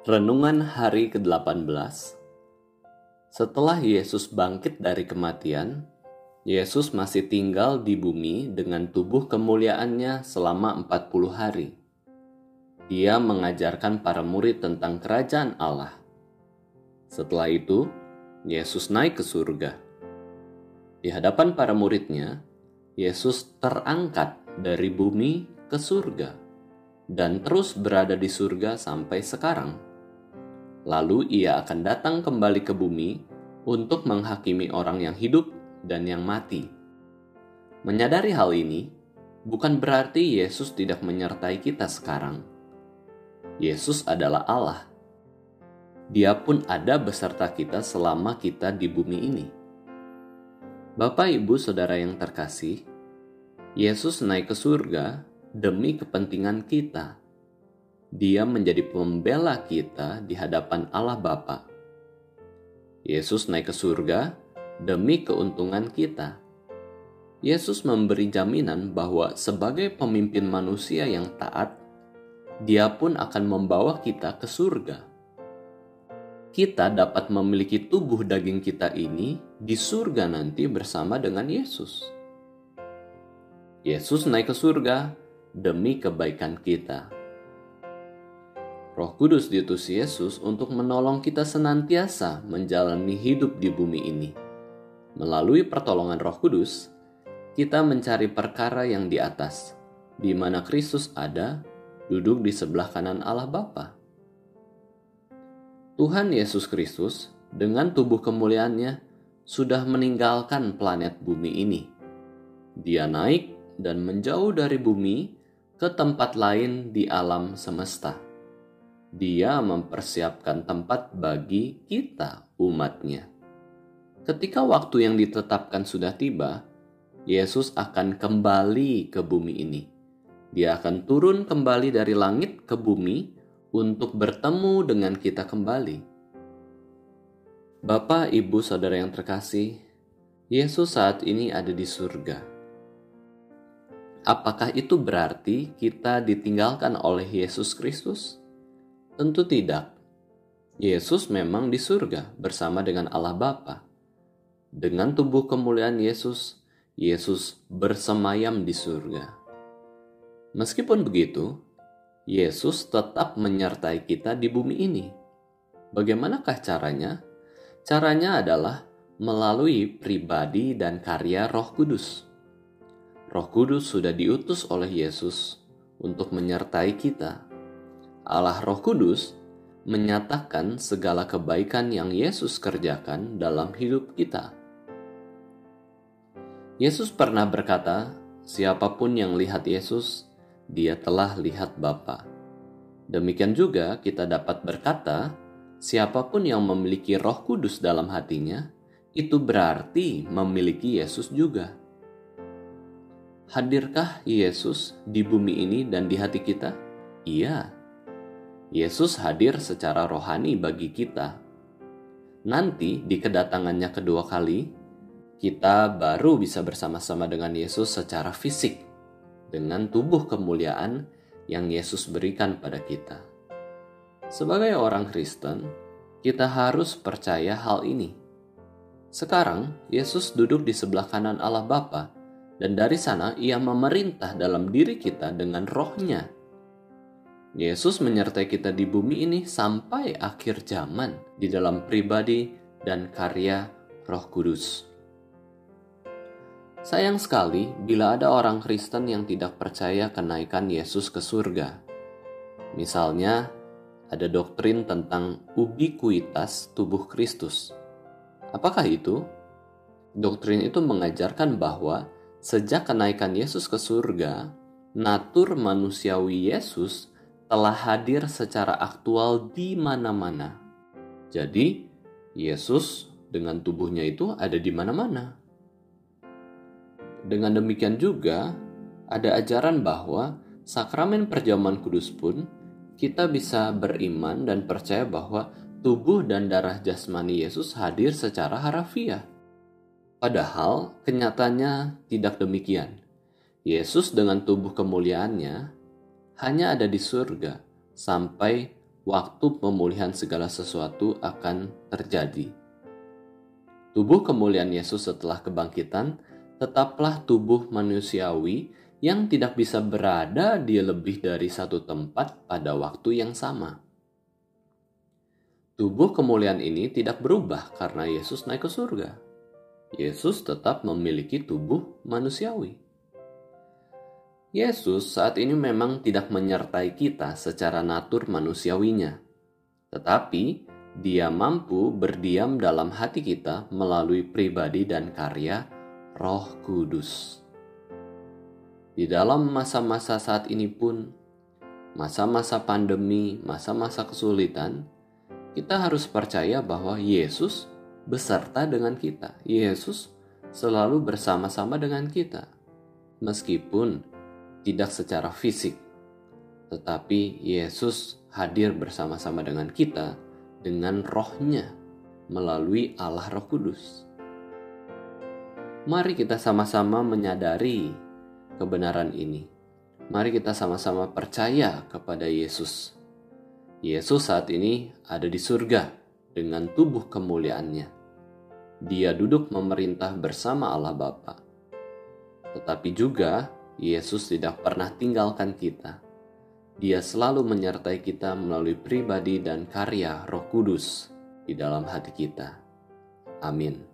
Renungan hari ke-18 Setelah Yesus bangkit dari kematian, Yesus masih tinggal di bumi dengan tubuh kemuliaannya selama 40 hari. Dia mengajarkan para murid tentang kerajaan Allah. Setelah itu, Yesus naik ke surga. Di hadapan para muridnya, Yesus terangkat dari bumi ke surga dan terus berada di surga sampai sekarang. Lalu ia akan datang kembali ke bumi untuk menghakimi orang yang hidup dan yang mati. Menyadari hal ini bukan berarti Yesus tidak menyertai kita sekarang. Yesus adalah Allah. Dia pun ada beserta kita selama kita di bumi ini. Bapak, ibu, saudara yang terkasih, Yesus naik ke surga demi kepentingan kita dia menjadi pembela kita di hadapan Allah Bapa. Yesus naik ke surga demi keuntungan kita. Yesus memberi jaminan bahwa sebagai pemimpin manusia yang taat, Dia pun akan membawa kita ke surga. Kita dapat memiliki tubuh daging kita ini di surga nanti bersama dengan Yesus. Yesus naik ke surga demi kebaikan kita. Roh Kudus diutus Yesus untuk menolong kita senantiasa menjalani hidup di bumi ini. Melalui pertolongan Roh Kudus, kita mencari perkara yang di atas, di mana Kristus ada, duduk di sebelah kanan Allah Bapa. Tuhan Yesus Kristus dengan tubuh kemuliaannya sudah meninggalkan planet bumi ini. Dia naik dan menjauh dari bumi ke tempat lain di alam semesta dia mempersiapkan tempat bagi kita umatnya. Ketika waktu yang ditetapkan sudah tiba, Yesus akan kembali ke bumi ini. Dia akan turun kembali dari langit ke bumi untuk bertemu dengan kita kembali. Bapak, Ibu, Saudara yang terkasih, Yesus saat ini ada di surga. Apakah itu berarti kita ditinggalkan oleh Yesus Kristus? Tentu tidak. Yesus memang di surga bersama dengan Allah Bapa. Dengan tubuh kemuliaan Yesus, Yesus bersemayam di surga. Meskipun begitu, Yesus tetap menyertai kita di bumi ini. Bagaimanakah caranya? Caranya adalah melalui pribadi dan karya Roh Kudus. Roh Kudus sudah diutus oleh Yesus untuk menyertai kita Allah Roh Kudus menyatakan segala kebaikan yang Yesus kerjakan dalam hidup kita. Yesus pernah berkata, "Siapa pun yang lihat Yesus, dia telah lihat Bapa." Demikian juga kita dapat berkata, siapa pun yang memiliki Roh Kudus dalam hatinya, itu berarti memiliki Yesus juga. Hadirkah Yesus di bumi ini dan di hati kita? Iya Yesus hadir secara rohani bagi kita. Nanti di kedatangannya kedua kali, kita baru bisa bersama-sama dengan Yesus secara fisik dengan tubuh kemuliaan yang Yesus berikan pada kita. Sebagai orang Kristen, kita harus percaya hal ini. Sekarang, Yesus duduk di sebelah kanan Allah Bapa, dan dari sana ia memerintah dalam diri kita dengan rohnya Yesus menyertai kita di bumi ini sampai akhir zaman di dalam pribadi dan karya Roh Kudus. Sayang sekali bila ada orang Kristen yang tidak percaya kenaikan Yesus ke surga. Misalnya, ada doktrin tentang ubikuitas tubuh Kristus. Apakah itu? Doktrin itu mengajarkan bahwa sejak kenaikan Yesus ke surga, natur manusiawi Yesus telah hadir secara aktual di mana-mana. Jadi, Yesus dengan tubuhnya itu ada di mana-mana. Dengan demikian juga, ada ajaran bahwa sakramen perjamuan kudus pun kita bisa beriman dan percaya bahwa tubuh dan darah jasmani Yesus hadir secara harafiah. Padahal kenyataannya tidak demikian. Yesus dengan tubuh kemuliaannya hanya ada di surga sampai waktu pemulihan segala sesuatu akan terjadi. Tubuh kemuliaan Yesus setelah kebangkitan tetaplah tubuh manusiawi yang tidak bisa berada di lebih dari satu tempat pada waktu yang sama. Tubuh kemuliaan ini tidak berubah karena Yesus naik ke surga. Yesus tetap memiliki tubuh manusiawi. Yesus saat ini memang tidak menyertai kita secara natur manusiawinya, tetapi Dia mampu berdiam dalam hati kita melalui pribadi dan karya Roh Kudus. Di dalam masa-masa saat ini pun, masa-masa pandemi, masa-masa kesulitan, kita harus percaya bahwa Yesus beserta dengan kita. Yesus selalu bersama-sama dengan kita, meskipun tidak secara fisik, tetapi Yesus hadir bersama-sama dengan kita dengan rohnya melalui Allah Roh Kudus. Mari kita sama-sama menyadari kebenaran ini. Mari kita sama-sama percaya kepada Yesus. Yesus saat ini ada di surga dengan tubuh kemuliaannya. Dia duduk memerintah bersama Allah Bapa. Tetapi juga Yesus tidak pernah tinggalkan kita. Dia selalu menyertai kita melalui pribadi dan karya Roh Kudus di dalam hati kita. Amin.